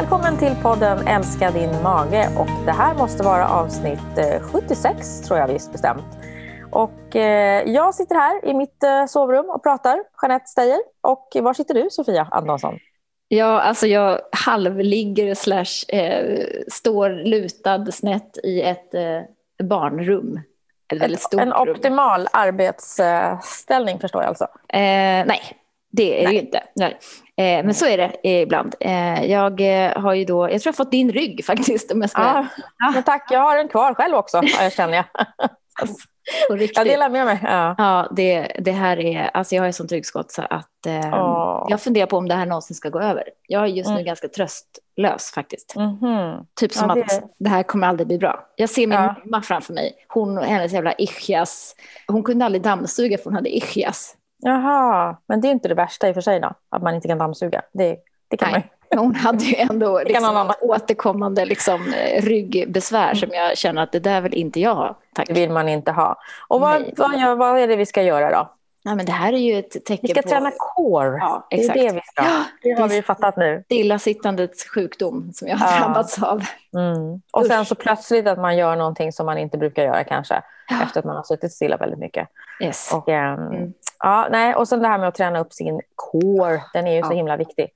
Välkommen till podden Älska din mage och det här måste vara avsnitt 76 eh, tror jag visst bestämt. Och eh, jag sitter här i mitt eh, sovrum och pratar, Jeanette Steyer. Och var sitter du Sofia Antonsson? Ja, alltså jag halvligger slash eh, står lutad snett i ett barnrum. Ett en optimal arbetsställning förstår jag alltså? Nej, det är nej. det ju inte. Nej. Eh, men så är det ibland. Eh, jag eh, har ju då, jag tror jag har fått din rygg faktiskt. Om jag ska... ja, men tack, jag har den kvar själv också, jag känner jag. jag delar med mig. Ja, ja det, det här är, alltså jag har ju sånt ryggskott så att eh, oh. jag funderar på om det här någonsin ska gå över. Jag är just nu mm. ganska tröstlös faktiskt. Mm -hmm. Typ som ja, det... att det här kommer aldrig bli bra. Jag ser min ja. mamma framför mig, hon och hennes jävla ischias. Hon kunde aldrig dammsuga för hon hade ischias. Jaha, men det är inte det värsta i och för sig då, att man inte kan dammsuga. Det, det kan Nej. man Hon hade ju ändå liksom återkommande liksom, eh, ryggbesvär som jag känner att det där vill inte jag ha. Tack. Det vill man inte ha. Och vad, vad, vad är det vi ska göra då? Nej, men det här är ju ett tecken på... Vi ska på... träna core. Ja, exakt. Det är det vi ska. Ja, det har vi fattat nu. Stillasittandets sjukdom som jag har ja. drabbats av. Mm. Och sen så plötsligt att man gör någonting som man inte brukar göra kanske. Ja. Efter att man har suttit stilla väldigt mycket. Yes. Och, um, mm. Ja, nej, och sen det här med att träna upp sin core, den är ju ja. så himla viktig.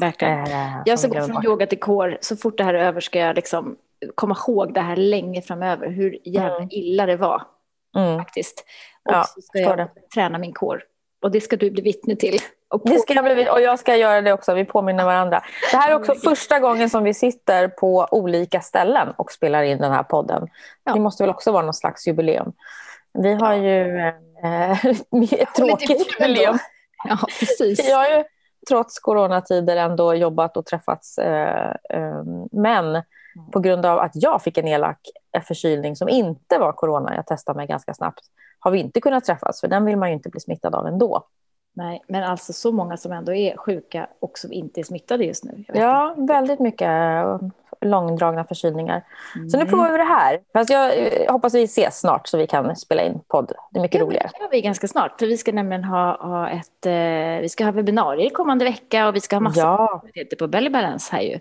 Verkligen. Eh, jag ska gå från yoga till core, så fort det här är över ska jag liksom komma ihåg det här länge framöver, hur jävla mm. illa det var. Mm. Faktiskt. Och ja, så ska jag det. träna min core. Och det ska du bli vittne till. Och det ska jag bli, och jag ska göra det också, vi påminner varandra. Det här är också första gången som vi sitter på olika ställen och spelar in den här podden. Ja. Det måste väl också vara någon slags jubileum. Vi har ju eh, ett tråkigt jubileum. Ja, precis. Vi har ju trots coronatider ändå jobbat och träffats. Eh, eh, men på grund av att jag fick en elak förkylning som inte var corona, jag testade mig ganska snabbt, har vi inte kunnat träffas, för den vill man ju inte bli smittad av ändå. Nej, men alltså så många som ändå är sjuka och som inte är smittade just nu. Ja, inte. väldigt mycket långdragna förkylningar. Mm. Så nu mm. provar vi det här. Fast jag eh, hoppas vi ses snart så vi kan spela in podd. Det är mycket ja, roligare. Det gör vi ganska snart. För vi ska nämligen ha, ha ett eh, vi ska ha webbinarier kommande vecka och vi ska ha massa ja. på Belly Balance här ju.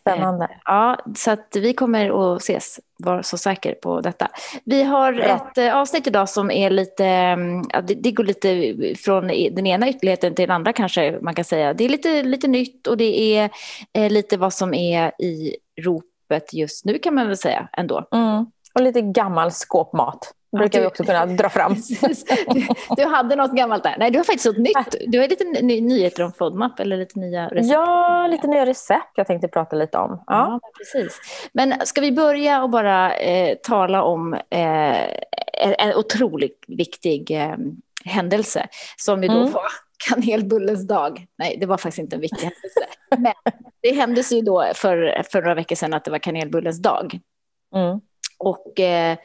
Spännande. Eh, ja, så att vi kommer att ses. Var så säker på detta. Vi har ja. ett eh, avsnitt idag som är lite, mm, det, går lite från den ena ytterligheten till den andra kanske man kan säga. Det är lite, lite nytt och det är eh, lite vad som är i ropet just nu kan man väl säga ändå. Mm. Och lite gammal skåpmat brukar vi också kunna dra fram. du, du, hade något gammalt där. Nej, du har faktiskt något nytt. Du har lite ny, nyheter om FODMAP eller lite nya recept. Ja, lite nya recept jag tänkte prata lite om. Ja, ja precis. Men ska vi börja och bara eh, tala om eh, en otroligt viktig eh, händelse som ju då mm. var kanelbullens dag. Nej, det var faktiskt inte en viktig händelse. Men det hände sig då för, för några veckor sedan att det var kanelbullens dag. Mm. Och eh,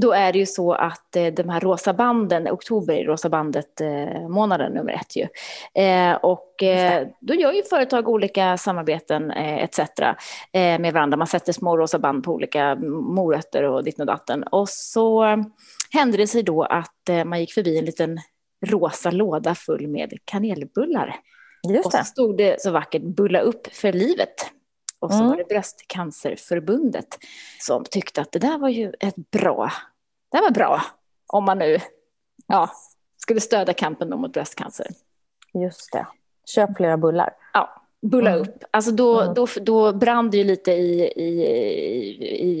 då är det ju så att eh, de här rosa banden, oktober är rosa bandet eh, månaden nummer ett ju. Eh, och då gör ju företag olika samarbeten etc. med varandra. Man sätter små rosa band på olika morötter och ditten och datten. Och så hände det sig då att man gick förbi en liten rosa låda full med kanelbullar. Just och så stod det så vackert bulla upp för livet. Och så mm. var det Bröstcancerförbundet som tyckte att det där var ju ett bra, det var bra om man nu ja, skulle stödja kampen mot bröstcancer. Just det. Köp flera bullar. Ja, bulla mm. upp. Alltså då, mm. då, då brann det ju lite i, i,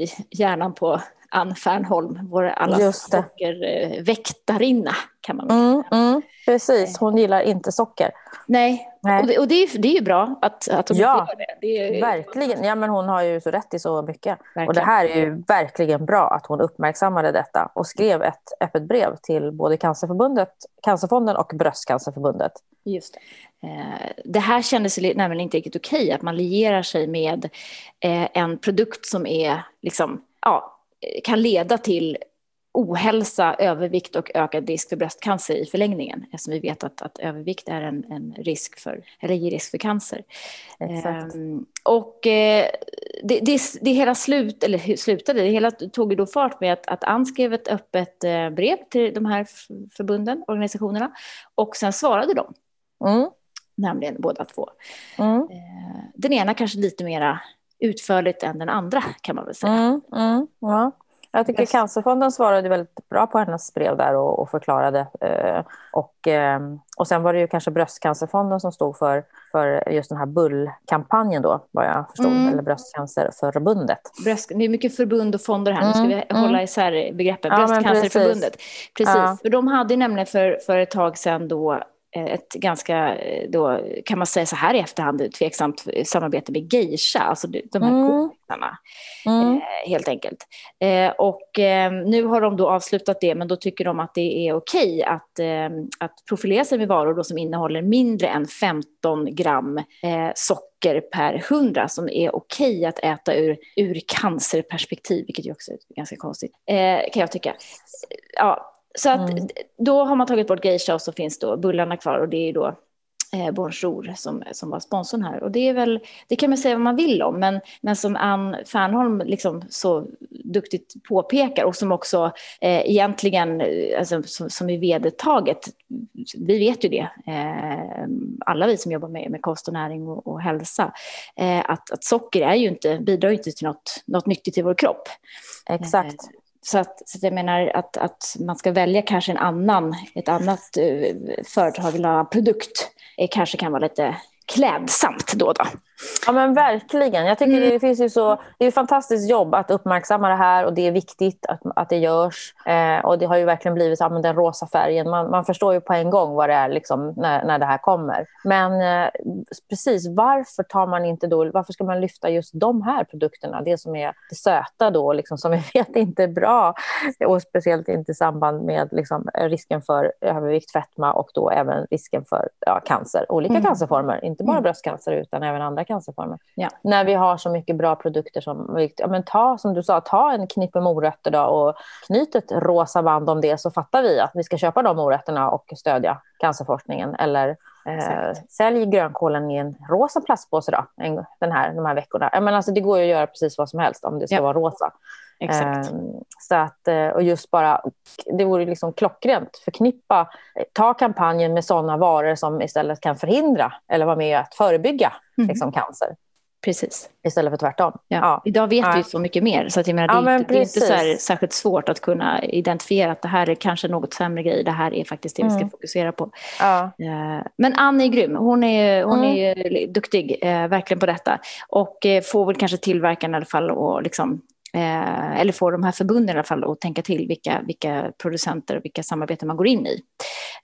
i hjärnan på Ann Fernholm, vår allas sockerväktarinna kan man mm, mm, Precis, hon gillar inte socker. Nej, Nej. och, det, och det, är, det är ju bra att, att hon ja, gör det. det är, verkligen. Ja, men hon har ju så rätt i så mycket. Verkligen. Och det här är ju verkligen bra att hon uppmärksammade detta och skrev ett öppet brev till både Cancerförbundet, Cancerfonden och Bröstcancerförbundet. Just det. Eh, det här kändes nämligen inte riktigt okej, att man lierar sig med eh, en produkt som är liksom, ja, kan leda till ohälsa, övervikt och ökad risk för bröstcancer i förlängningen eftersom vi vet att, att övervikt är en, en risk för, eller ger risk för cancer. Ehm, och eh, det, det, det, hela slut, eller slutade, det hela tog då fart med att, att Ann skrev ett öppet eh, brev till de här förbunden, organisationerna och sen svarade de. Mm nämligen båda två. Mm. Eh, den ena kanske lite mera utförligt än den andra kan man väl säga. Mm, mm, ja. Jag tycker Bröst... Cancerfonden svarade väldigt bra på hennes brev där och, och förklarade. Eh, och, eh, och sen var det ju kanske Bröstcancerfonden som stod för, för just den här bullkampanjen då, vad jag förstod, mm. eller Bröstcancerförbundet. Bröst, det är mycket förbund och fonder här, nu ska vi mm, mm. hålla isär begreppen. Bröstcancerförbundet. precis. precis. Ja. För de hade nämligen för, för ett tag sedan då ett ganska, eh, då, kan man säga så här i efterhand, tveksamt samarbete med Geisha, alltså de här mm. kompisarna, mm. eh, helt enkelt. Eh, och eh, nu har de då avslutat det, men då tycker de att det är okej att, eh, att profilera sig med varor då som innehåller mindre än 15 gram socker per 100 som är okej att äta ur, ur cancerperspektiv, vilket ju också är ganska konstigt, kan jag tycka. Ja, så att mm. då har man tagit bort geisha och så finns då bullarna kvar och det är då eh, Bonjour som, som var sponsorn här. Och det är väl, det kan man säga vad man vill om, men, men som Ann Fernholm liksom så duktigt påpekar och som också eh, egentligen, eh, alltså, som, som är vedertaget, vi vet ju det, eh, alla vi som jobbar med, med kost och näring och, och hälsa, eh, att, att socker är ju inte, bidrar ju inte till något, något nyttigt i vår kropp. Exakt. Så, att, så att jag menar att, att man ska välja kanske en annan, ett annat eh, företag eller annan produkt eh, kanske kan vara lite klädsamt då. och då. Ja men verkligen. Jag tycker mm. det finns ju så, det är ett fantastiskt jobb att uppmärksamma det här och det är viktigt att, att det görs. Eh, och det har ju verkligen blivit ja, den rosa färgen. Man, man förstår ju på en gång vad det är liksom, när, när det här kommer. Men eh, precis, varför tar man inte då, varför ska man lyfta just de här produkterna? Det som är det söta då, liksom, som vi vet inte är bra. Och speciellt inte i samband med liksom, risken för övervikt, fetma och då även risken för ja, cancer. Olika mm. cancerformer, inte bara mm. bröstcancer utan även andra cancerformer. Ja. När vi har så mycket bra produkter som, ja, men ta som du sa, ta en knippe morötter då och knyt ett rosa band om det så fattar vi att vi ska köpa de morötterna och stödja cancerforskningen. Eller eh, sälj grönkålen i en rosa plastpåse då, en, den här, de här veckorna. Men alltså, det går ju att göra precis vad som helst om det ska ja. vara rosa. Exakt. Ehm, så att, eh, och just bara, det vore liksom klockrent. Förknippa, ta kampanjen med sådana varor som istället kan förhindra eller vara med att förebygga mm. liksom, cancer. Precis. Istället för tvärtom. Ja. ja. Idag vet ja. vi så mycket mer. Så att jag menar, det, är inte, det är inte så här, särskilt svårt att kunna identifiera att det här är kanske något sämre grej. Det här är faktiskt det mm. vi ska mm. fokusera på. Eh, men Ann är grym. Hon är, hon mm. är duktig, eh, verkligen på detta. Och får väl kanske tillverkaren i alla fall och liksom Eh, eller få de här förbunden i alla fall att tänka till vilka, vilka producenter och vilka samarbeten man går in i.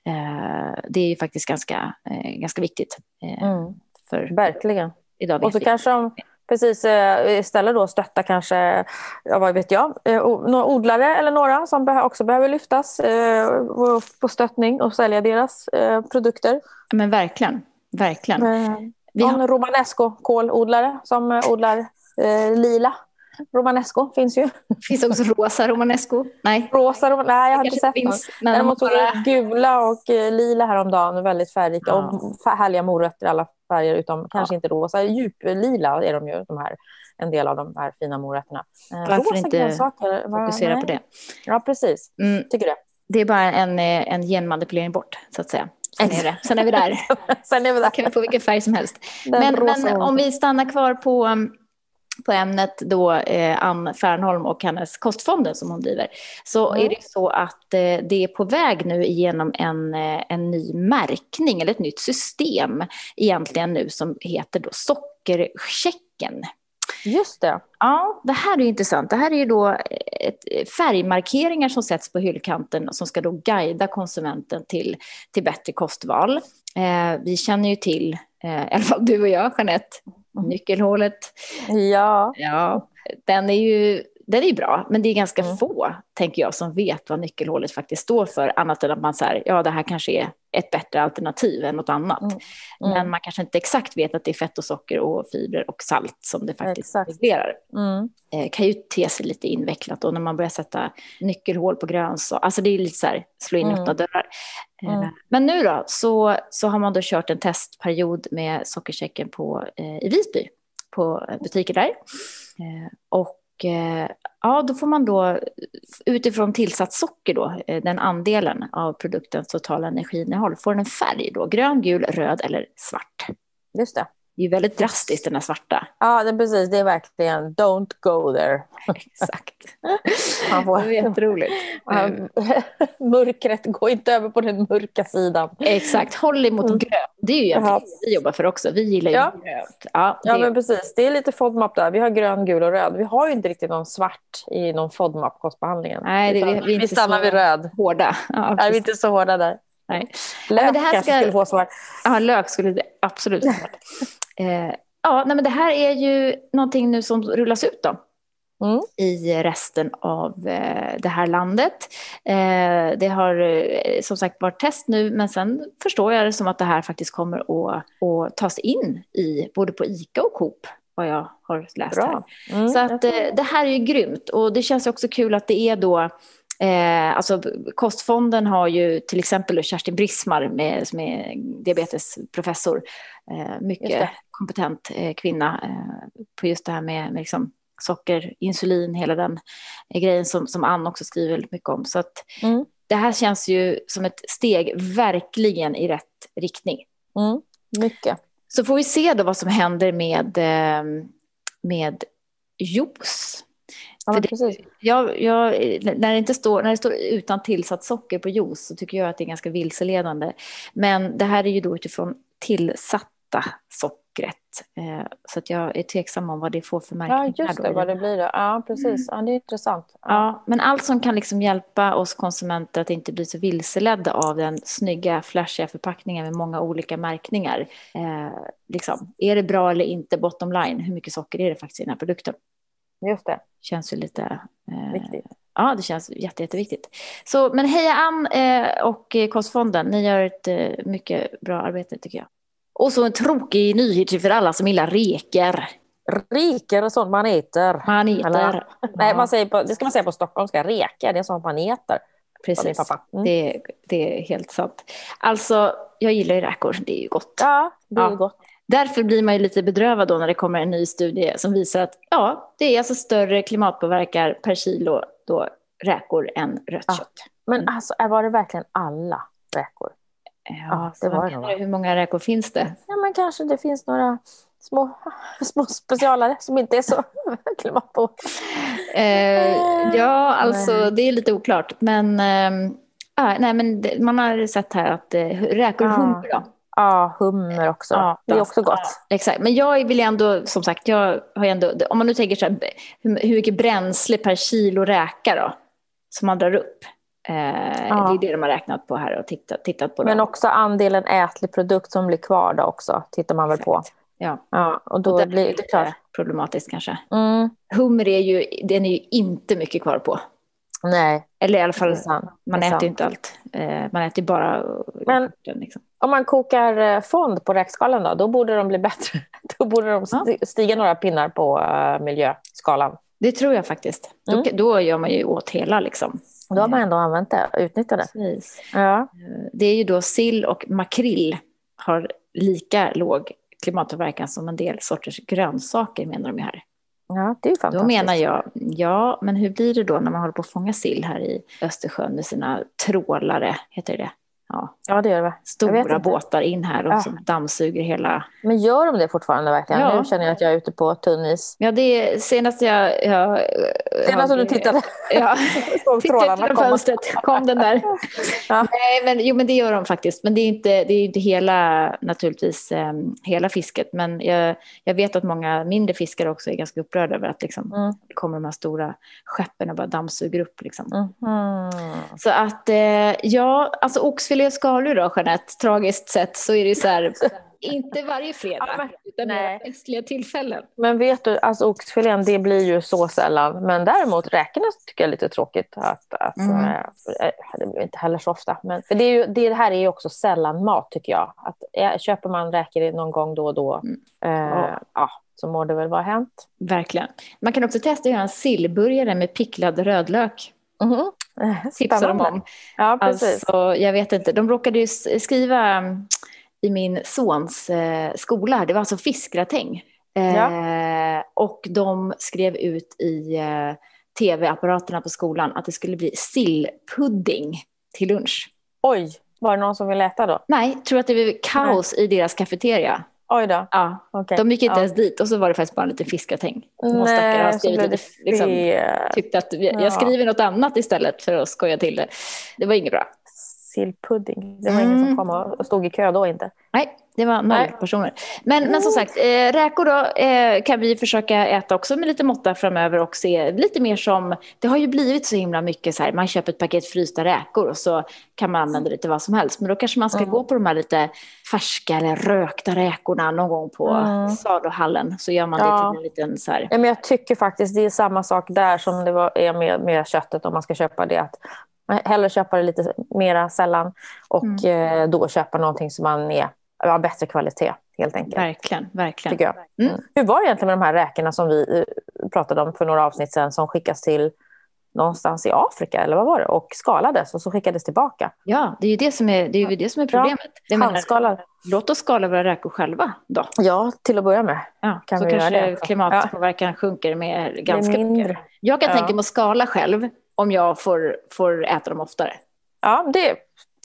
Eh, det är ju faktiskt ganska, eh, ganska viktigt. Eh, mm. för Verkligen. Idag och så vi. kanske de precis eh, istället då stötta kanske, ja, vad vet jag, eh, några odlare eller några som också behöver lyftas på stöttning och sälja deras produkter. Men verkligen, verkligen. Vi har... En romanesco kolodlare som odlar lila Romanesco finns ju. Finns också rosa romanesco? Nej. Rosa rom Nej, jag har inte sett finns, någon. Däremot såg bara... gula och eh, lila häromdagen. Väldigt färgrika ja. och härliga morötter i alla färger utom ja. kanske inte rosa. Djuplila är de ju, de här, en del av de här fina morötterna. Eh, Varför rosa inte grönsaker? fokusera på det? Ja, precis. Mm. Tycker det. Det är bara en, eh, en genmanipulering bort, så att säga. Sen är, det. Sen är vi där. Sen är vi där. kan vi få vilken färg som helst. men, men om vi stannar kvar på um, på ämnet då eh, Ann Fernholm och hennes kostfonder som hon driver, så mm. är det så att eh, det är på väg nu igenom en, eh, en ny märkning eller ett nytt system egentligen nu som heter då sockerchecken. Just det. Ja, det här är intressant. Det här är ju då ett, färgmarkeringar som sätts på hyllkanten och som ska då guida konsumenten till, till bättre kostval. Eh, vi känner ju till, eh, i alla fall du och jag, Jeanette. Nyckelhålet. Ja. ja. Den är ju den är bra, men det är ganska mm. få, tänker jag, som vet vad nyckelhålet faktiskt står för, annat än att man säger, ja, det här kanske är ett bättre alternativ än något annat. Mm. Mm. Men man kanske inte exakt vet att det är fett och socker och fibrer och salt som det faktiskt exakt. reglerar. Mm. Eh, kan ju te sig lite invecklat och när man börjar sätta nyckelhål på grönsaker, alltså det är lite så här, slå in mm. öppna dörrar. Eh, mm. Men nu då, så, så har man då kört en testperiod med sockerchecken på, eh, i Visby, på butiker där. Eh, och eh, ja, då får man då utifrån tillsatt socker då, eh, den andelen av produktens totala energiinnehåll, får den en färg då, grön, gul, röd eller svart. Just det. Det är ju väldigt drastiskt den här svarta. Ja, det precis. Det är verkligen don't go there. Exakt. Man får, Det är jätteroligt. Ja, mörkret, gå inte över på den mörka sidan. Exakt, håll emot Mm. grönt. Det är ju egentligen Ja. det vi jobbar för också. Vi gillar ju Ja. grönt. Ja, det, Ja, men precis. Det är lite FODMAP där. Vi har grön, gul och röd. Vi har ju inte riktigt någon svart i någon FODMAP-kostbehandlingen. Nej, det- vi- vi vi stannar vid röd. hårda. Ja, Nej, vi är inte så hårda där. Nej. Lök men det här ska- skulle få svart. Ja, lök skulle det absolut. Eh, Ja, nej, men det här är ju någonting nu som rullas ut då. Mm. i resten av eh, det här landet. Eh, det har eh, som sagt varit test nu men sen förstår jag det som att det här faktiskt kommer att, att tas in i både på ICA och Coop vad jag har läst här. Bra. Mm, Så att, det här är ju grymt och det känns också kul att det är då eh, alltså Kostfonden har ju till exempel Kerstin Brismar med, som är diabetesprofessor, eh, mycket. Kompetent eh, kvinna eh, på just det här med, med liksom socker, insulin, hela den eh, grejen som, som Ann också skriver väldigt mycket om. Så att Mm. det här känns ju som ett steg verkligen i rätt riktning. Mm. Mycket. Så får vi se då vad som händer med, med juice. Ja, För det-. Jag, jag, när, det inte står, när det står utan tillsatt socker på juice så tycker jag att det är ganska vilseledande. Men det här är ju då utifrån tillsatta sockret. Eh, så att jag är tveksam om vad det får för märkning. Ja, just det. Vad det blir då. Ja, precis. Ja, det är intressant. Ja. Ja, men allt som kan liksom hjälpa oss konsumenter att inte bli så vilseledda av den snygga, flashiga förpackningen med många olika märkningar. Eh, liksom, är det bra eller inte, bottom line, hur mycket socker är det faktiskt i den här produkten? Just det. Känns ju lite... Eh, Viktigt. Ja, det känns jätte, jätteviktigt. Så, men heja Ann eh, och Kostfonden, ni gör ett eh, mycket bra arbete tycker jag. Och så en tråkig nyhet för alla som gillar reker. Riker och sånt man äter. Man äter. Eller- Nej, man säger på, det ska man säga på stockholmska. Reka, det är sånt man äter. Precis. pappa. Mm. Det, det är helt sant. Alltså, jag gillar ju räkor, det är ju gott. Ja, det är Ja. gott. Därför blir man ju lite bedrövad då när det kommer en ny studie som visar att ja, det är alltså större klimatpåverkan per kilo då räkor än rött Ja. kött. Men alltså, var det verkligen alla räkor? Ja, det var det nog, Hur många räkor finns det? Ja, men kanske det finns några små, små specialare som inte är så klimatpå. Eh, ja, alltså Nej. det är lite oklart. Men, ja, nej, men det, man har sett här att eh, räkor Ja. hummer då. Ja, hummer också. Ja, det är också gott. Ja, exakt, men jag vill ändå, som sagt, jag har ändå, om man nu tänker så här, hur, hur mycket bränsle per kilo räka då, som man drar upp. Eh, Ja. Det är det de har räknat på här och tittat, tittat på. Men då. också andelen ätlig produkt som blir kvar då också, tittar man väl på. Ja. Ja, och då Och det blir det klart. problematiskt kanske. Mm, Hummer är ju, den är ju inte mycket kvar på. nej, Eller i alla fall, man äter ju inte allt. Eh, man äter ju bara Men- liksom. Om man kokar eh, fond på räkskalan då, då borde de bli bättre. Då borde de stiga några pinnar på eh, miljöskalan. Det tror jag faktiskt. Mm. Då, då gör man ju åt hela liksom. Då har man ändå använt det, utnyttjat det. Precis. Ja. Eh, Det är ju då sill och makrill har lika låg klimatpåverkan som en del sorters grönsaker menar de här. ja, det är fantastiskt. Då menar jag, ja, men hur blir det då när man håller på att fånga sill här i Östersjön med sina trålare, heter det? Ja, Ja, det gör det. Stora båtar in här och Ja. som dammsuger hela... Men gör de det fortfarande verkligen? Ja. Nu känner jag att jag är ute på tunn is. Ja, det är senast jag... jag Senast jag- du tittade Ja, tittade genom fönstret, kom den där. Ja. Nej, men, jo, men det gör de faktiskt. Men det är inte, det är inte hela, naturligtvis, eh, hela fisket. Men jag, jag vet att många mindre fiskare också är ganska upprörda över att liksom, Mm. det kommer de här stora skeppen och bara dammsuger upp. Liksom. Mhm. Så att, eh, ja, alltså oxfilé och skaldjur då, Jeanette, tragiskt sett så är det så här, inte varje fredag, Ja, men- utan nej. festliga tillfällen. Men vet du, alltså oxfilén det blir ju så sällan. Men däremot räkorna tycker jag är lite tråkigt. Att, att, Mm. eh, det blir inte heller så ofta. Men för det, är ju, det här är ju också sällan mat tycker jag. Att, eh, köper man räkor någon gång då och då Mm. eh, Ja. ja, så må det väl vara hänt. Verkligen. Man kan också testa att göra en sillburgare med picklad rödlök. Mhm. Eh, Tipsar de om. Ja, precis. Alltså, jag vet inte. De råkade ju skriva mm, i min sons eh, skola, det var alltså fiskgratäng. Eh, Och de skrev ut i eh, tv-apparaterna på skolan att det skulle bli sillpudding till lunch. Oj, var det någon som ville äta då? Nej, tror att det blev kaos i deras kafeteria. Oj då. Ja. Okay. De gick inte ja. ens dit och så var det faktiskt bara en liten har skrivit lite, liksom, tyckte att vi, jag skriver något annat istället för att skoja till det. Det var inget bra. Sillpudding. Det var mm. ingen som kom och stod i kö då inte. Nej, det var noll Nej. personer. Men, men som sagt, eh, räkor då eh, kan vi försöka äta också med lite måtta framöver och se lite mer som, det har ju blivit så himla mycket så här, man köper ett paket frysta räkor och så kan man använda det till vad som helst. Men då kanske man ska mm. gå på de här lite färska eller rökta räkorna någon gång på mm. saluhallen. Så gör man ja. det till en liten så här. Ja, men jag tycker faktiskt det är samma sak där som det var, är med, med köttet om man ska köpa det. Att hellre köpa det lite mera sällan och mm. Eh, då köpa någonting som man är av bättre kvalitet helt enkelt. Verkligen, verkligen. Tycker jag. Mm. Hur var det egentligen med de här räkorna som vi eh, pratade om för några avsnitt sedan som skickas till någonstans i Afrika eller vad var det? Och skalades och så skickades tillbaka. Ja, det är ju det som är, det är, det som är problemet. Ja, menar, låt oss skala våra räkor själva då. Ja, till att börja med. Ja, kan så kanske klimatpåverkan ja. sjunker med ganska mycket. Jag kan ja. tänka mig att skala själv om jag får, får äta dem oftare. Ja, det,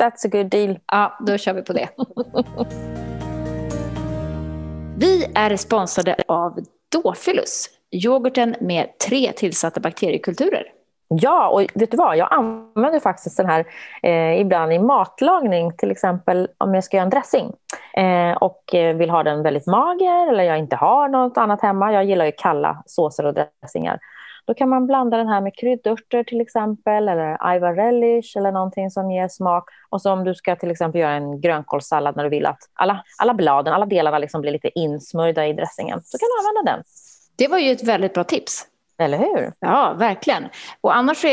that's a good deal. Ja, då kör vi på det. vi är sponsrade av Dofilus, yoghurten med tre tillsatta bakteriekulturer. Ja, och vet du vad? Jag använder faktiskt den här eh, ibland i matlagning, till exempel om jag ska göra en dressing eh, och eh, vill ha den väldigt mager eller jag inte har något annat hemma. Jag gillar ju kalla såser och dressingar. Då kan man blanda den här med kryddörter till exempel eller Ivar relish eller någonting som ger smak. Och så om du ska till exempel göra en grönkålssallad när du vill att alla, alla bladen, alla delarna liksom blir lite insmörjda i dressingen så kan du använda den. Det var ju ett väldigt bra tips. Eller hur? Ja, verkligen. Och annars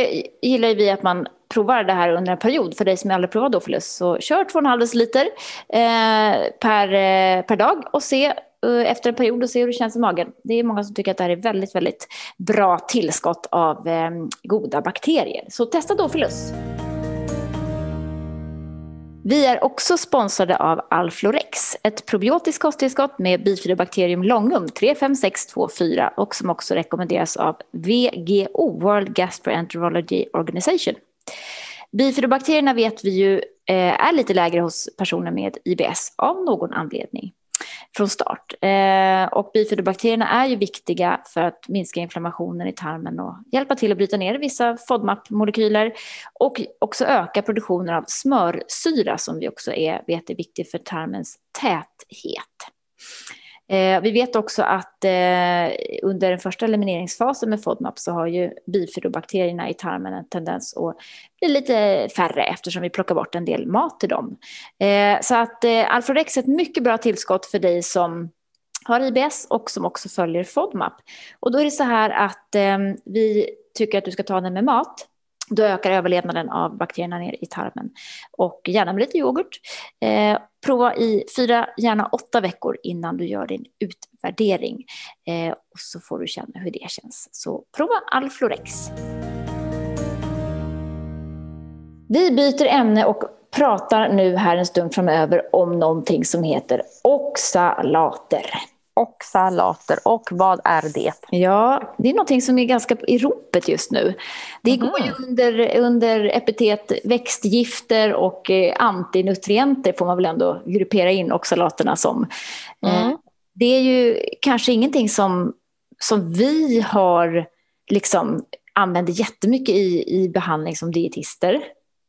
gillar vi att man provar det här under en period. För dig som aldrig provat Dofilus så kör 2,5 deciliter eh, per, eh, per dag och se Eh, efter en period och se hur det känns i magen. Det är många som tycker att det här är väldigt, väldigt bra tillskott av eh, goda bakterier. Så testa Dofilus. Vi är också sponsrade av Alflorex, ett probiotiskt kosttillskott med bifidobakterium longum 35624 och som också rekommenderas av VGO, World Gastroenterology Organization. Bifidobakterierna vet vi ju eh, är lite lägre hos personer med IBS av någon anledning från start. Eh, och bifidobakterierna är ju viktiga för att minska inflammationen i tarmen och hjälpa till att bryta ner vissa FODMAP-molekyler och också öka produktionen av smörsyra som vi också är, vet är viktig för tarmens täthet. Eh, vi vet också att eh, under den första elimineringsfasen med FODMAP så har ju bifidobakterierna i tarmen en tendens att bli lite färre eftersom vi plockar bort en del mat till dem. Eh, så att eh, är ett mycket bra tillskott för dig som har IBS och som också följer FODMAP. Och då är det så här att eh, vi tycker att du ska ta den med mat då ökar överlevnaden av bakterierna ner i tarmen. Och gärna med lite yoghurt. Eh, prova i fyra, gärna åtta veckor innan du gör din utvärdering. Eh, och så får du känna hur det känns. Så prova Alflorex. Vi byter ämne och pratar nu här en stund framöver om någonting som heter oxalater och salater. Och vad är det? Ja, det är någonting som är ganska i ropet just nu. Det mm. går ju under, under epitet växtgifter och eh, antinutrienter får man väl ändå gruppera in oxalaterna som. Eh, mm. det är ju kanske ingenting som, som vi har liksom använder jättemycket i, i behandling som dietister.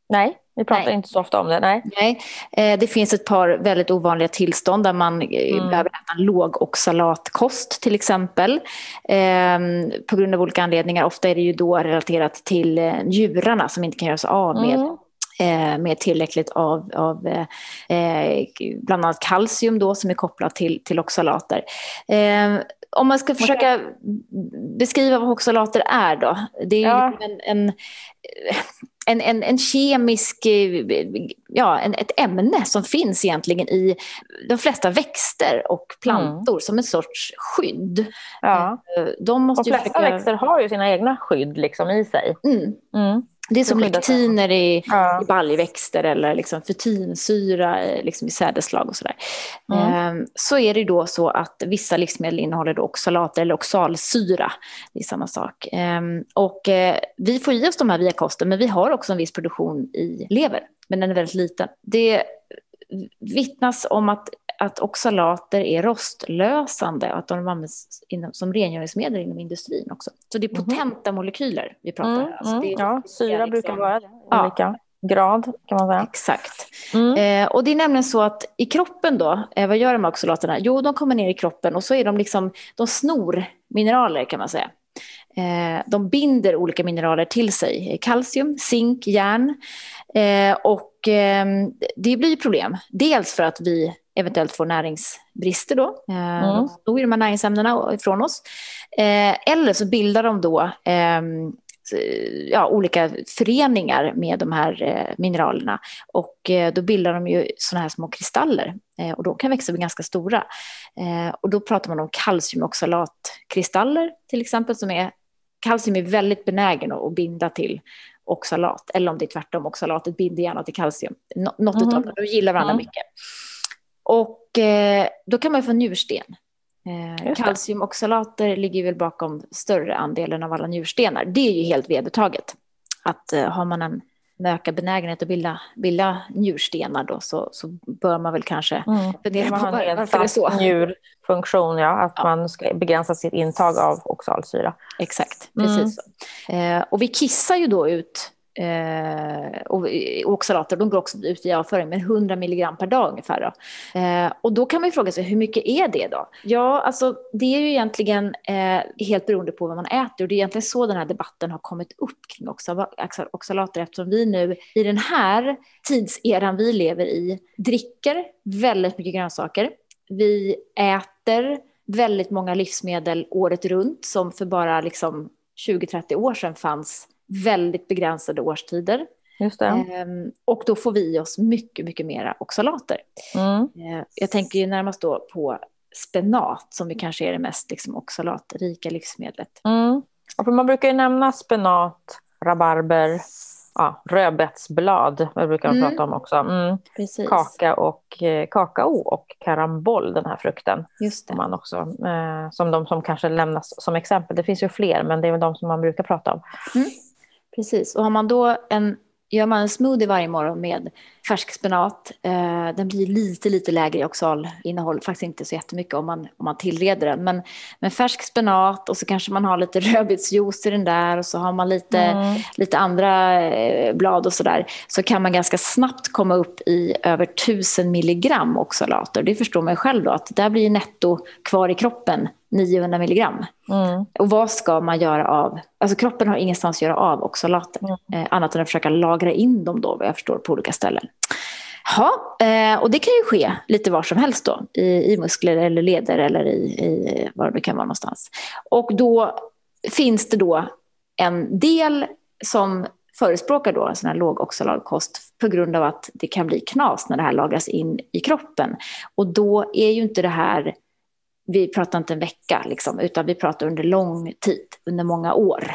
Nej. Vi pratar nej. inte så ofta om det. Nej. nej. Eh, det finns ett par väldigt ovanliga tillstånd där man eh, mm. behöver äta lågoxalatkost till exempel. Eh, på grund av olika anledningar. Ofta är det ju då relaterat till eh, njurarna som inte kan göra sig av med mm eh, med tillräckligt av, av eh, bland annat kalcium då som är kopplat till, till oxalater. Eh, om man ska försöka beskriva vad oxalater är då. Det är ja. en, en en, en, en kemisk, ja, en, ett ämne som finns egentligen i de flesta växter och plantor mm. som en sorts skydd. Ja. Eh, de måste de flesta försöka... växter har ju sina egna skydd liksom i sig. Mm. Mm. Det är som lektiner i, ja. i baljväxter eller liksom fytinsyra eh, liksom i sädesslag och sådär. Mm. Ehm, så är det då så att vissa livsmedel innehåller då oxalater eller oxalsyra. Det är samma sak. Ehm, och eh, vi får i oss de här via kosten men vi har också en viss produktion i lever. Men den är väldigt liten. Det vittnas om att att oxalater är rostlösande och att de används inom, som rengöringsmedel inom industrin också. Så det är mhm. potenta mm. molekyler vi pratar om. Mm, alltså mm. ja, syra liksom, brukar vara det, olika ja. grad kan man säga. Exakt. Mm. Eh, och det är nämligen så att i kroppen då, eh, vad gör de med oxalaterna? Jo, de kommer ner i kroppen och så är de liksom, de snor mineraler kan man säga. Eh, de binder olika mineraler till sig, kalcium, zink, järn. Eh, och ehm, det blir problem. Dels för att vi eventuellt får näringsbrister då. Eh, mm. Snor de här näringsämnena ifrån oss. eller så bildar de då ehm, ja, olika föreningar med de här mineralerna. Och då bildar de ju sådana här små kristaller. och de kan växa bli ganska stora. och då pratar man om kalciumoxalatkristaller till exempel som är kalcium är väldigt benägen att binda till oxalat, eller om det är tvärtom, oxalatet binder gärna till kalcium. Något mm. av dem, de gillar varandra mm. mycket. Och eh, då kan man få njursten. Eh, kalciumoxalater ligger väl bakom större andelen av alla njurstenar. Det är ju helt vedertaget. Att eh, har man en ökad benägenhet att bilda, bilda njurstenar då, så, så bör man väl kanske mm. fundera på var, varför det är så. njurfunktion, ja, att ja. man ska begränsa sitt intag av oxalsyra. Exakt, precis mm. eh, och vi kissar ju då ut Eh, och oxalater, de går också ut i avföring med 100 milligram per dag ungefär. Då. Eh, och då kan man ju fråga sig, hur mycket är det då? Ja, alltså det är ju egentligen eh, helt beroende på vad man äter och det är egentligen så den här debatten har kommit upp kring oxalater eftersom vi nu i den här tidseran vi lever i dricker väldigt mycket grönsaker. Vi äter väldigt många livsmedel året runt som för bara liksom 20-30 år sedan fanns väldigt begränsade årstider. Ehm, och då får vi i oss mycket, mycket mera oxalater. Mm. Ehm, jag tänker ju närmast då på spenat som vi kanske är det mest liksom, oxalatrika livsmedlet. Mm. Och man brukar ju nämna spenat, rabarber, ja, rödbetsblad, det brukar man mm. prata om också. Mm. Kaka och, eh, kakao och karamboll, den här frukten. Just det. Man också, eh, som de som kanske lämnas som exempel. Det finns ju fler, men det är väl de som man brukar prata om. Mm. Precis, och har man då en, gör man en smoothie varje morgon med färsk spenat, eh, den blir lite, lite lägre i oxalinnehåll, faktiskt inte så jättemycket om man, om man tillreder den, men, men färsk spenat och så kanske man har lite rödbetsjuice i den där och så har man lite, mm. lite andra eh, blad och sådär, så kan man ganska snabbt komma upp i över 1000 milligram oxalater. Det förstår man själv då, att där blir netto kvar i kroppen 900 milligram. Mm. Och vad ska man göra av, alltså kroppen har ingenstans att göra av oxalater, mm. eh, annat än att försöka lagra in dem då, vad jag förstår, på olika ställen. Ja, eh, och det kan ju ske lite var som helst då, i, i muskler eller leder eller i, i var det kan vara någonstans. Och då finns det då en del som förespråkar då en sån här låg oxalatkost på grund av att det kan bli knas när det här lagras in i kroppen. Och då är ju inte det här vi pratar inte en vecka, liksom, utan vi pratar under lång tid, under många år.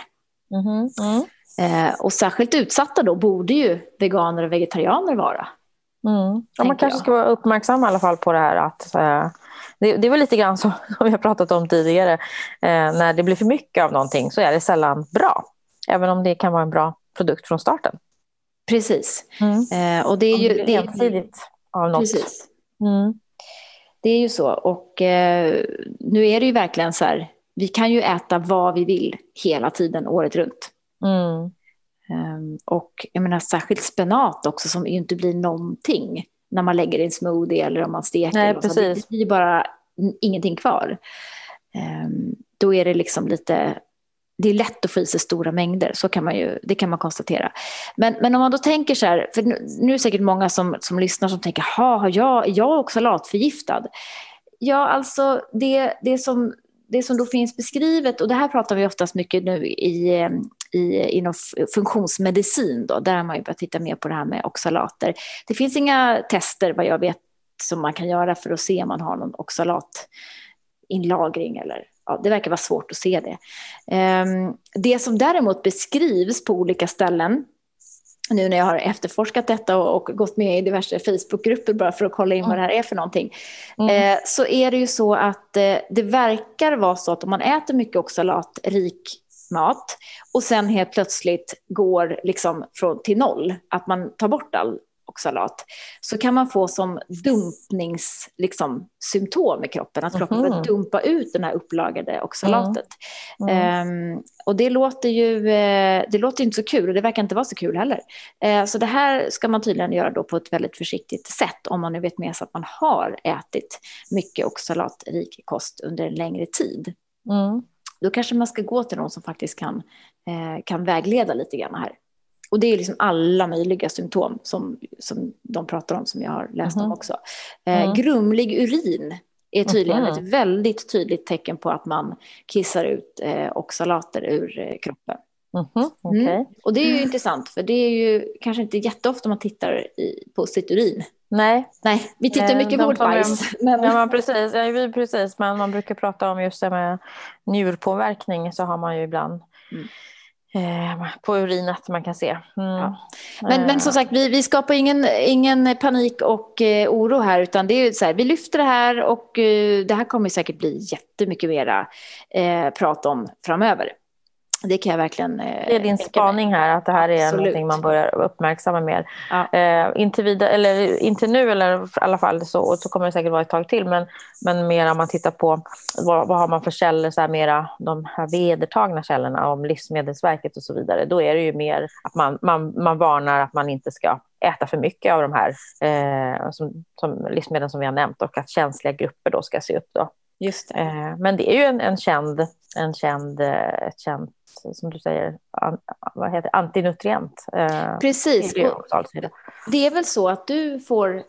Mm. Mm. Eh, och särskilt utsatta då borde ju veganer och vegetarianer vara. Mm. Ja, man kanske jag. ska vara uppmärksam i alla fall på det här att eh, det, det är väl lite grann som, som vi har pratat om tidigare. Eh, när det blir för mycket av någonting så är det sällan bra. Även om det kan vara en bra produkt från starten. Precis. Mm. Eh, och det är ju... Det är ensidigt av något. Precis. Mm. Det är ju så. Och eh, nu är det ju verkligen så här, vi kan ju äta vad vi vill hela tiden, året runt. Mm. Um, och jag menar särskilt spenat också som ju inte blir någonting när man lägger i en smoothie eller om man steker. Nej, precis. Det blir bara ingenting kvar. Um, då är det liksom lite det är lätt att få i sig stora mängder, så kan man ju, det kan man konstatera. Men, men om man då tänker så här, för nu, nu är det säkert många som, som lyssnar som tänker, har jag, är jag oxalatförgiftad? Ja, alltså det, det, som, det som då finns beskrivet, och det här pratar vi oftast mycket nu i, i, inom funktionsmedicin, då, där har man ju börjat titta mer på det här med oxalater. Det finns inga tester, vad jag vet, som man kan göra för att se om man har någon oxalatinlagring eller ja, det verkar vara svårt att se det. Um, det som däremot beskrivs på olika ställen, nu när jag har efterforskat detta och, och gått med i diverse Facebookgrupper bara för att kolla in vad det här är för någonting, mm. eh, så är det ju så att eh, det verkar vara så att om man äter mycket oxalatrik mat och sen helt plötsligt går liksom från, till noll, att man tar bort all oxalat så kan man få som dumpningssymptom liksom, i kroppen, att kroppen mm. dumpa ut den här upplagade oxalatet. Mm. Mm. Um, och det låter ju eh, det låter inte så kul och det verkar inte vara så kul heller. Uh, så det här ska man tydligen göra då på ett väldigt försiktigt sätt om man nu vet med sig att man har ätit mycket oxalatrik kost under en längre tid. Mm. Då kanske man ska gå till någon som faktiskt kan, eh, kan vägleda lite grann här. Och det är liksom alla möjliga symptom som, som de pratar om, som jag har läst mm. om mhm. också. Eh, mm. Grumlig urin är tydligen mm. ett väldigt tydligt tecken på att man kissar ut eh, oxalater ur eh, kroppen. Mm. Okay. Och det är ju intressant, för det är ju kanske inte jätteofta man tittar i, på sitt urin. Nej. Nej, vi tittar eh, mycket på vårt bajs. Men... Ja, men precis. Ja, precis. Men man brukar prata om just det med njurpåverkning så har man ju ibland mm på urinet man kan se. Mm. Ja. Men, men som sagt, vi, vi skapar ingen, ingen panik och eh, oro här, utan det är så här, vi lyfter det här och eh, det här kommer säkert bli jättemycket mera eh, prat om framöver. Det kan jag verkligen... Eh, det är din spaning här, att det här är Absolut. någonting man börjar uppmärksamma mer. Ja. Eh, inte, vid, eller, inte nu, eller i alla fall så, så kommer det säkert vara ett tag till, men, men mer om man tittar på vad, vad har man för källor, så här, mera de här vedertagna källorna om Livsmedelsverket och så vidare. Då är det ju mer att man, man, man varnar att man inte ska äta för mycket av de här eh, som, som livsmedel som vi har nämnt och att känsliga grupper då ska se upp. Då. Just eh, men det är ju en, en känd, en känd, eh, ett känt som du säger, an, vad heter antinutrient. Eh, Precis. Det är väl så att du får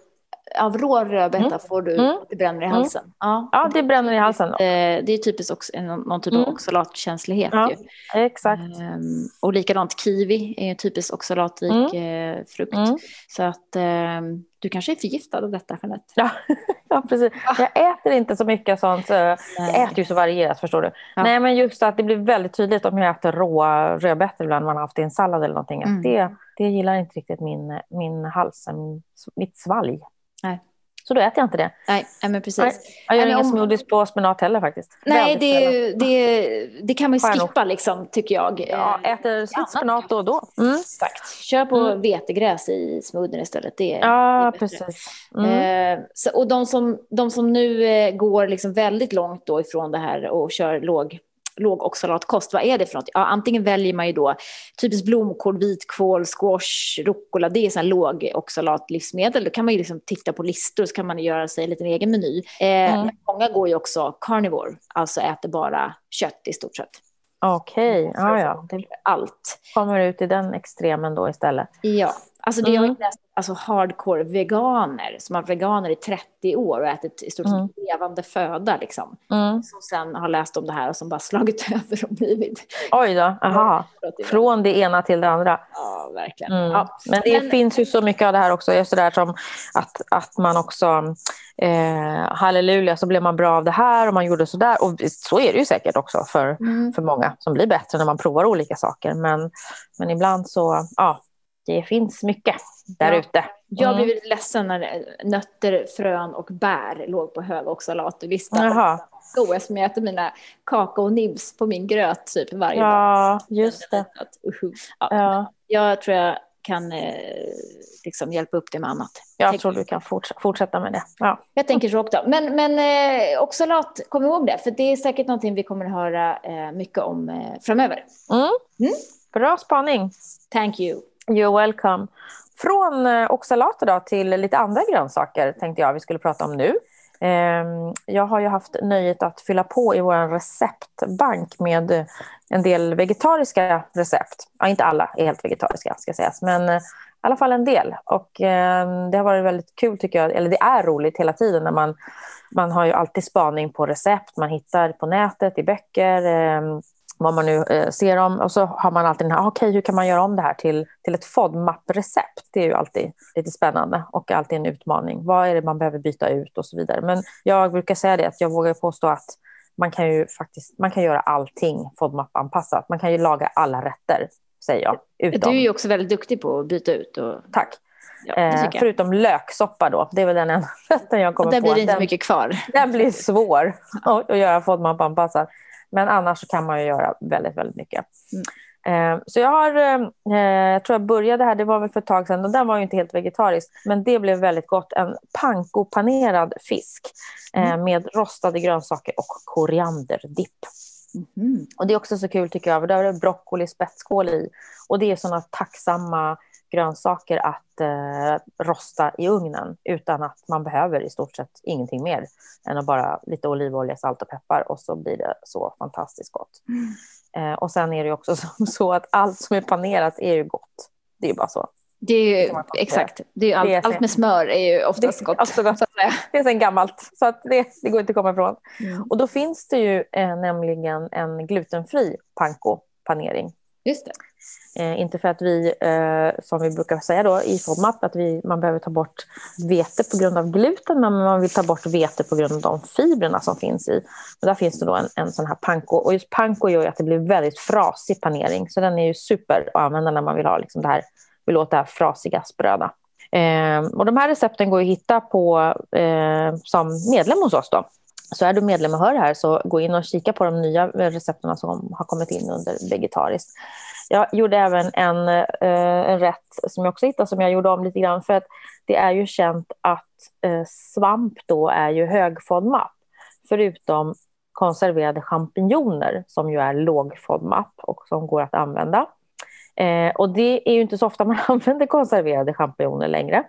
av rå rödbeta mm. får du mm. det bränner i mm. halsen. Mm. Ja, ja, det bränner i halsen. Eh, det är typiskt också någon typ av mm. oxalatkänslighet. Ja, exakt. Um, och likadant kiwi är en typisk oxalatrik mm. eh, frukt. Mm. Så att um, du kanske är förgiftad av detta, Jeanette. Ja, ja precis. Jag äter inte så mycket sånt. Jag äter ju så varierat, förstår du. Ja. Nej, men just att det blir väldigt tydligt om jag äter råa rödbetor ibland, man har haft i en sallad eller någonting. Att det, det gillar inte riktigt min, min hals, min, mitt svalg. Nej. Så då äter jag inte det. Nej, men precis. Nej, jag gör inga om... smoothies på spenat heller faktiskt. Nej, det, det, det, kan man ju skippa liksom, tycker jag. Ja, äter spenat då och då. Mm. Exakt. Kör på mm. vetegräs i smoothien istället. Det, ja, det precis. Mm. Eh, så, och de som, de som nu eh, går liksom väldigt långt då ifrån det här och kör låg lågoxalatkost, vad är det för något? Ja, antingen väljer man ju då typiskt blomkål, vitkål, squash, rucola, det är sådana lågoxalatlivsmedel. Då kan man ju liksom titta på listor så kan man göra sig en liten egen meny. Eh, mm. Många går ju också carnivore, alltså äter bara kött i stort sett. Okej, okay. ah, ja. Allt. Kommer ut i den extremen då istället. Ja, alltså det mm. har läst alltså hardcore veganer som har varit veganer i 30 år och ätit i stort sett mm. levande föda. Liksom. Mm. Som sen har läst om det här och som bara slagit över och blivit... Oj då, aha. Från det ena till det andra. Ja, verkligen. Mm. Ja. Men det Men... finns ju så mycket av det här också, just det där som att, att man också, eh, halleluja, så blev man bra av det här och man gjorde så där. Och så är det ju säkert också för, mm. för många som blir bättre när man provar olika saker. Men, men ibland så, ja, det finns mycket där ute. Mm. Jag blev lite ledsen när nötter, frön och bär låg på hög oxalatlistan. Jaha. Goda som jag äter mina kakaonibs på min gröt typ varje ja, dag. Ja, just det. Ja. ja. Jag tror jag kan eh, liksom hjälpa upp det med annat. Jag Tänk tror du kan fortsätta med det. Ja. Jag tänker så också. Men, men eh, oxalat, kom ihåg det, för det är säkert någonting vi kommer att höra eh, mycket om eh, framöver. Mm. Mm? Bra spaning. Thank you. You're welcome. Från eh, oxalater då till lite andra grönsaker tänkte jag vi skulle prata om nu. Ehm, jag har ju haft nöjet att fylla på i vår receptbank med en del vegetariska recept. Ja, inte alla är helt vegetariska ska sägas, men eh, i alla fall en del. Och ehm, det har varit väldigt kul tycker jag, eller det är roligt hela tiden när man, man har ju alltid spaning på recept, man hittar på nätet, i böcker, ehm, vad man nu eh, ser om. Och så har man alltid den här, okej okay, hur kan man göra om det här till, till ett FODMAP-recept? Det är ju alltid lite spännande och alltid en utmaning. Vad är det man behöver byta ut och så vidare. Men jag brukar säga det att jag vågar påstå att man kan ju faktiskt man kan göra allting FODMAP-anpassat. Man kan ju laga alla rätter, säger jag. Utom... Du är ju också väldigt duktig på att byta ut. Och... Tack. Ja, eh, förutom löksoppa då, det är väl den enda rätten jag kommer på. Där blir det inte den, mycket kvar. Den blir svår att, att göra FODMAP-anpassad. Men annars kan man ju göra väldigt, väldigt mycket. Mm. Eh, så jag har, eh, jag tror jag började här, det var väl för ett tag sedan, och den var ju inte helt vegetarisk, men det blev väldigt gott. En pankopanerad fisk eh, mm. med rostade grönsaker och korianderdipp. Mm. Och det är också så kul tycker jag, för där är det broccoli, spetskål i. Och det är sådana tacksamma grönsaker att eh, rosta i ugnen utan att man behöver i stort sett ingenting mer än att bara lite olivolja, salt och peppar och så blir det så fantastiskt gott. Mm. Eh, och sen är det också så att allt som är panerat är ju gott. Det är ju bara så. Det är ju, exakt, det är allt, det är allt med smör är ju oftast gott. Också gott. Så det är sen gammalt, så att det, det går inte att komma ifrån. Mm. Och då finns det ju eh, nämligen en glutenfri panko-panering. Just det. Eh, inte för att vi, eh, som vi brukar säga då i FODMAP, att vi, man behöver ta bort vete på grund av gluten, men man vill ta bort vete på grund av de fibrerna som finns i. Och där finns det då en, en sån här panko. Och just panko gör ju att det blir väldigt frasig panering, så den är ju super att använda när man vill ha liksom det här, vill åt det här frasiga spröda. Eh, och de här recepten går att hitta på, eh, som medlem hos oss. Då. Så är du medlem och hör det här så gå in och kika på de nya recepten som har kommit in under vegetariskt. Jag gjorde även en, eh, en rätt som jag också hittade som jag gjorde om lite grann för att det är ju känt att eh, svamp då är ju hög FODMAP förutom konserverade champinjoner som ju är låg FODMAP och som går att använda. Eh, och det är ju inte så ofta man använder konserverade champinjoner längre.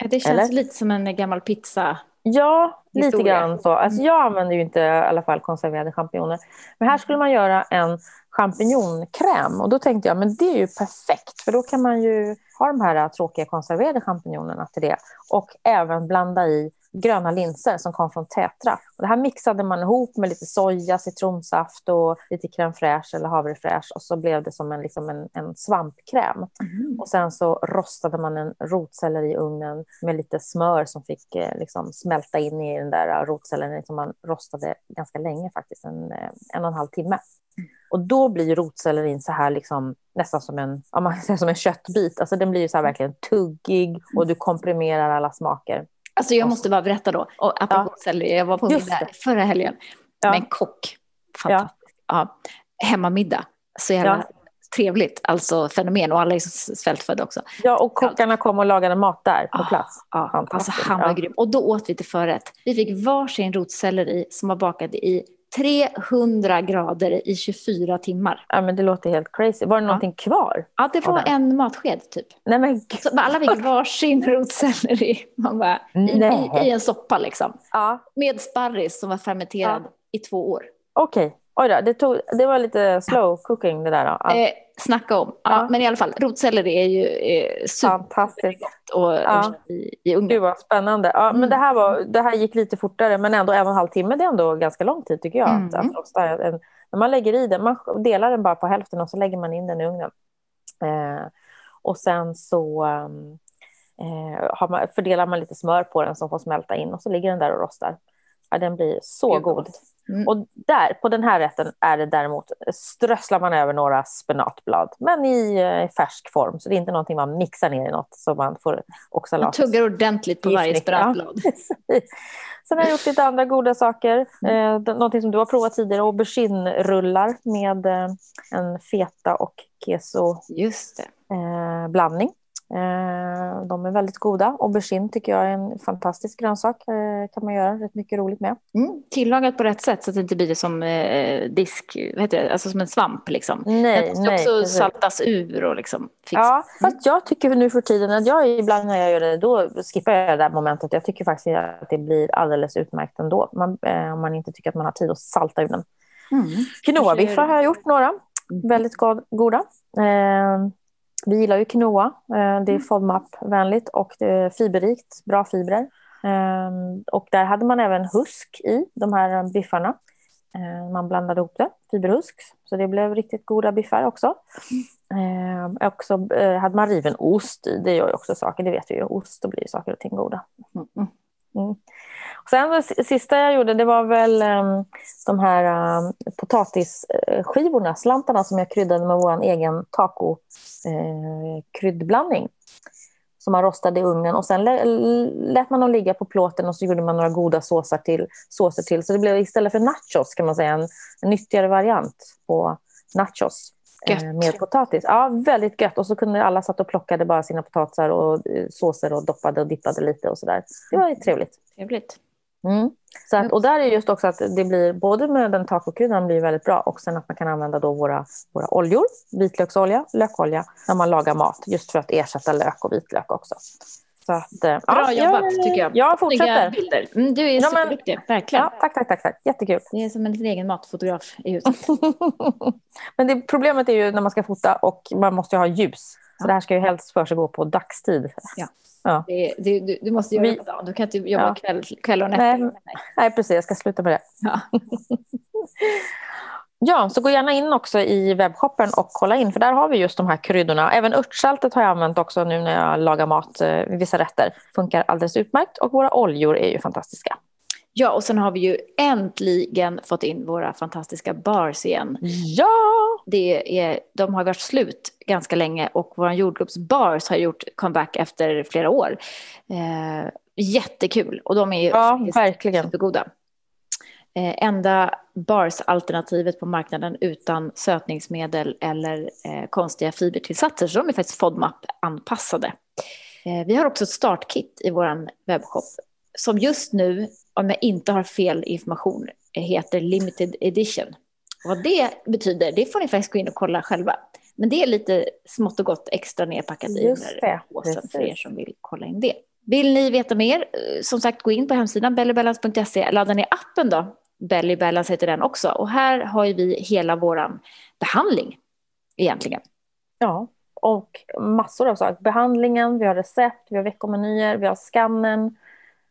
Det känns Eller? lite som en gammal pizza. Ja, Historia. lite grann så. Alltså, jag använder ju inte i alla fall konserverade champinjoner. Men här skulle man göra en champinjonkräm och då tänkte jag men det är ju perfekt för då kan man ju ha de här tråkiga konserverade champinjonerna till det och även blanda i gröna linser som kom från Tetra. Och det här mixade man ihop med lite soja, citronsaft och lite crème fraîche eller havrefräsch och så blev det som en, liksom en, en svampkräm. Mm. Och sen så rostade man en rotselleri i ugnen med lite smör som fick eh, liksom smälta in i den där rotsellerin som man rostade ganska länge faktiskt, en, eh, en och en halv timme. Och då blir rotsellerin så här liksom, nästan som en, ja, man säger som en köttbit. Alltså den blir så här verkligen tuggig och du komprimerar alla smaker. Alltså jag måste bara berätta då, och apropå ja. selleri, jag var på middag förra helgen ja. med en kock. Ja. Ja. Hemmamiddag, så jävla ja. trevligt, alltså fenomen och alla är svältfödda också. Ja, och kockarna kom och lagade mat där på plats. Ja, alltså han var grym. Och då åt vi till förrätt. Vi fick varsin rotselleri som var bakad i 300 grader i 24 timmar. Ja, men det låter helt crazy. Var det någonting ja. kvar? Ja, det var en matsked typ. Nej, men Så alla fick varsin rotselleri Man bara, i, i, i, en soppa liksom. Ja. Med sparris som var fermenterad ja. i två år. Okej. Okay. Oj då, det, tog, det var lite slow cooking det där. Då. Ja. Eh, snacka om. Ja, ja. Men i alla fall, rotselleri är ju eh, supergott och, ja. i, i. Gud vad spännande. Ja, mm. men det, här var, det här gick lite fortare, men ändå en och en halv timme, det är ändå ganska lång tid tycker jag. Mm. Att, rosta en, när man lägger i den, man delar den bara på hälften och så lägger man in den i ugnen. Eh, och sen så eh, man, fördelar man lite smör på den som får smälta in och så ligger den där och rostar. Ja, den blir så god. god. Mm. Och där, på den här rätten är det däremot, strösslar man över några spenatblad, men i eh, färsk form, så det är inte någonting man mixar ner i något, så man får också Man tuggar ordentligt på varje spenatblad. Ja, Sen har jag gjort lite andra goda saker, mm. eh, någonting som du har provat tidigare, aubergine-rullar med eh, en feta och keso Eh, de är väldigt goda. Aubergine tycker jag är en fantastisk grönsak. Eh, kan man göra rätt mycket roligt med. Mm. Tillagat på rätt sätt så att det inte blir som eh, disk, vad heter det? alltså som en svamp. Liksom. Nej, det ska nej, också precis. saltas ur och liksom fixas. Ja, mm. fast jag tycker nu för tiden att jag ibland när jag gör det, då skippar jag det där momentet. Jag tycker faktiskt att det blir alldeles utmärkt ändå. Man, om man inte tycker att man har tid att salta ur den. Mm. Quinoa-biffar har jag gjort några. Mm. Väldigt goda. Eh, vi gillar ju quinoa. Eh, det är mm. FODMAP-vänligt och det är fiberrikt, bra fibrer. Ehm, och där hade man även husk i de här biffarna. Ehm, man blandade ihop det, fiberhusk, så det blev riktigt goda biffar också. Mm. Och så eh, hade man riven ost i, det gör ju också saker, det vet vi ju. Ost, då blir saker och ting goda. Mm. Sen det sista jag gjorde det var väl um, de här um, potatisskivorna, slantarna som jag kryddade med vår egen taco eh, kryddblandning som man rostade i ugnen och sen lät man dem ligga på plåten och så gjorde man några goda såser till. Såser till. Så det blev istället för nachos kan man säga en, en nyttigare variant på nachos. Gött. Eh, med potatis. Ja, väldigt gött. Och så kunde alla satt och plockade bara sina potatisar och eh, såser och doppade och dippade lite och sådär. Det var trevligt. Trevligt. Mm. Så att, och där är just också att det blir, både med den tacokryddan blir väldigt bra och sen att man kan använda då våra, våra oljor, vitlöksolja, lökolja, när man lagar mat, just för att ersätta lök och vitlök också. Så att, eh, Bra ja, jobbat tycker jag. Jag fortsätter. Bilder. Mm, du är ja, superduktig, verkligen. Ja, tack, tack, tack, tack. Jättekul. Det är som en egen matfotograf i huset. men det, problemet är ju när man ska fota och man måste ha ljus. Så det här ska ju helst för sig gå på dagstid. Ja. Ja. Det, det, du, du, måste göra Vi, det på dagen. Du kan inte jobba ja. kväll, kväll och nätter. Nej, nej, precis. Jag ska sluta med det. Ja. ja, så gå gärna in också i webbshoppen och kolla in. För där har vi just de här kryddorna. Även örtsaltet har jag använt också nu när jag lagar mat. Eh, vissa rätter funkar alldeles utmärkt. Och våra oljor är ju fantastiska. Ja, och sen har vi ju äntligen fått in våra fantastiska bars igen. Ja! Det är, de har varit slut ganska länge och våra jordgubbsbars har gjort comeback efter flera år. Eh, jättekul och de är ju ja, verkligen. supergoda. Eh, enda bars-alternativet på marknaden utan sötningsmedel eller eh, konstiga fibertillsatser, så de är faktiskt FODMAP-anpassade. Eh, vi har också ett startkit i vår webbshop som just nu om jag inte har fel information, heter limited edition. Vad det betyder, det får ni faktiskt gå in och kolla själva. Men det är lite smått och gott extra nerpackat i den här påsen för er som vill kolla in det. Vill ni veta mer, eh, som sagt gå in på hemsidan bellybalance.se, ladda ner appen då, Belly Balance heter den också. Och här har vi hela vår behandling egentligen. Ja, och massor av saker. Behandlingen, vi har recept, vi har veckomenyer, vi har skannen,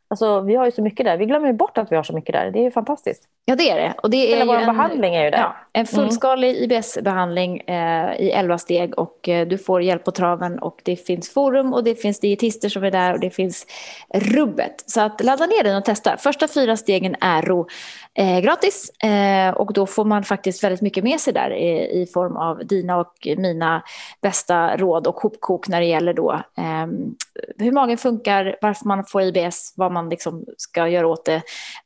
Alltså, vi har ju så mycket där. Vi glömmer bort att vi har så mycket där. Det är ju fantastiskt. Ja, det är det. Och det är vår en, behandling är ju där. Ja, en fullskalig mm. IBS-behandling eh, i elva steg och eh, du får hjälp på traven och det finns forum och det finns dietister som är där och det finns rubbet. Så att ladda ner den och testa. Första fyra stegen är ro, eh, gratis eh, och då får man faktiskt väldigt mycket med sig där i, i form av dina och mina bästa råd och hopkok när det gäller då ehm, hur magen funkar, varför man får IBS, vad man liksom ska göra åt det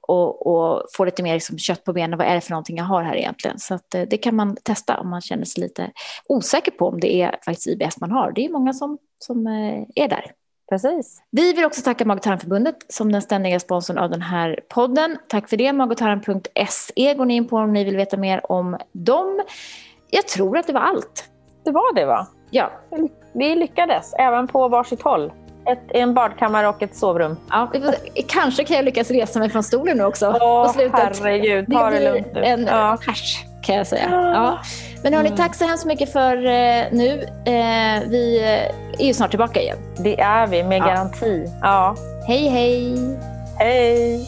och, och få lite mer liksom kött på benen. Vad är det för någonting jag har här egentligen? Så att, eh, det kan man testa om man känner sig lite osäker på om det är faktiskt IBS man har. Det är många som, som eh, är där. Precis. Vi vill också tacka Mag tarmförbundet som den ständiga sponsorn av den här podden. Tack för det. Magotarm.se går ni in på om ni vill veta mer om dem. Jag tror att det var allt. Det var det va? Ja. Vi lyckades, även på varsitt håll. Ett, en badkammare och ett sovrum. Ja, kanske kan jag lyckas resa mig från stolen nu också Åh, på slutet. herregud, ta det, det lugnt nu. en ja. pers kan jag säga. Ja. Men hörni, mm. tack så hemskt mycket för eh, nu. Eh, vi är ju snart tillbaka igen. Det är vi, med ja. garanti. Ja. Hej, hej. Hej.